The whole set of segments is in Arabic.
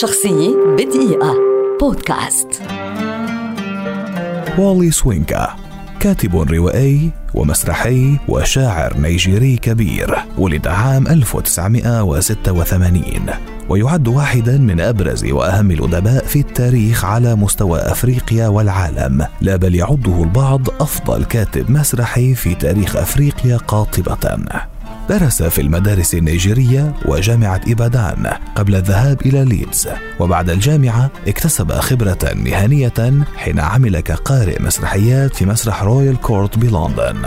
شخصية بدقيقة. بودكاست. والي سوينكا كاتب روائي ومسرحي وشاعر نيجيري كبير ولد عام 1986 ويعد واحدا من أبرز وأهم الأدباء في التاريخ على مستوى أفريقيا والعالم. لا بل يعده البعض أفضل كاتب مسرحي في تاريخ أفريقيا قاطبة. درس في المدارس النيجيرية وجامعة إبادان قبل الذهاب إلى ليدز. وبعد الجامعة اكتسب خبرة مهنية حين عمل كقارئ مسرحيات في مسرح رويال كورت بلندن.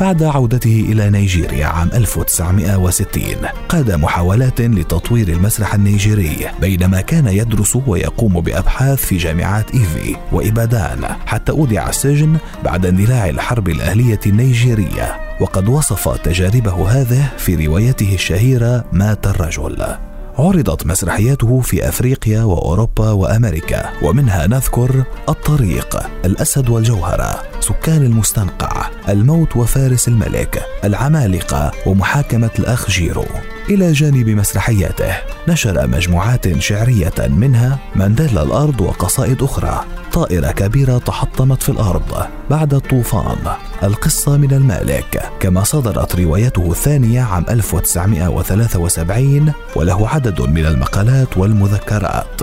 بعد عودته إلى نيجيريا عام 1960 قاد محاولات لتطوير المسرح النيجيري بينما كان يدرس ويقوم بأبحاث في جامعات إيفي وإبادان حتى أودع السجن بعد اندلاع الحرب الأهلية النيجيرية. وقد وصف تجاربه هذه في روايته الشهيرة مات الرجل. عرضت مسرحياته في أفريقيا وأوروبا وأمريكا ومنها نذكر الطريق الأسد والجوهرة. سكان المستنقع الموت وفارس الملك العمالقة ومحاكمة الأخ جيرو. إلى جانب مسرحياته نشر مجموعات شعرية منها مانديلا الأرض وقصائد أخرى. طائرة كبيرة تحطمت في الأرض بعد الطوفان. القصة من المالك كما صدرت روايته الثانية عام 1973 وله عدد من المقالات والمذكرات.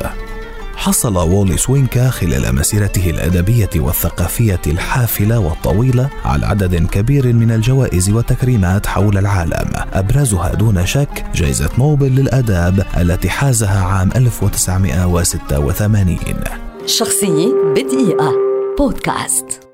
حصل وولي سوينكا خلال مسيرته الأدبية والثقافية الحافلة والطويلة على عدد كبير من الجوائز والتكريمات حول العالم. أبرزها دون شك جائزة نوبل للآداب التي حازها عام 1986 شخصية بدقيقة. بودكاست.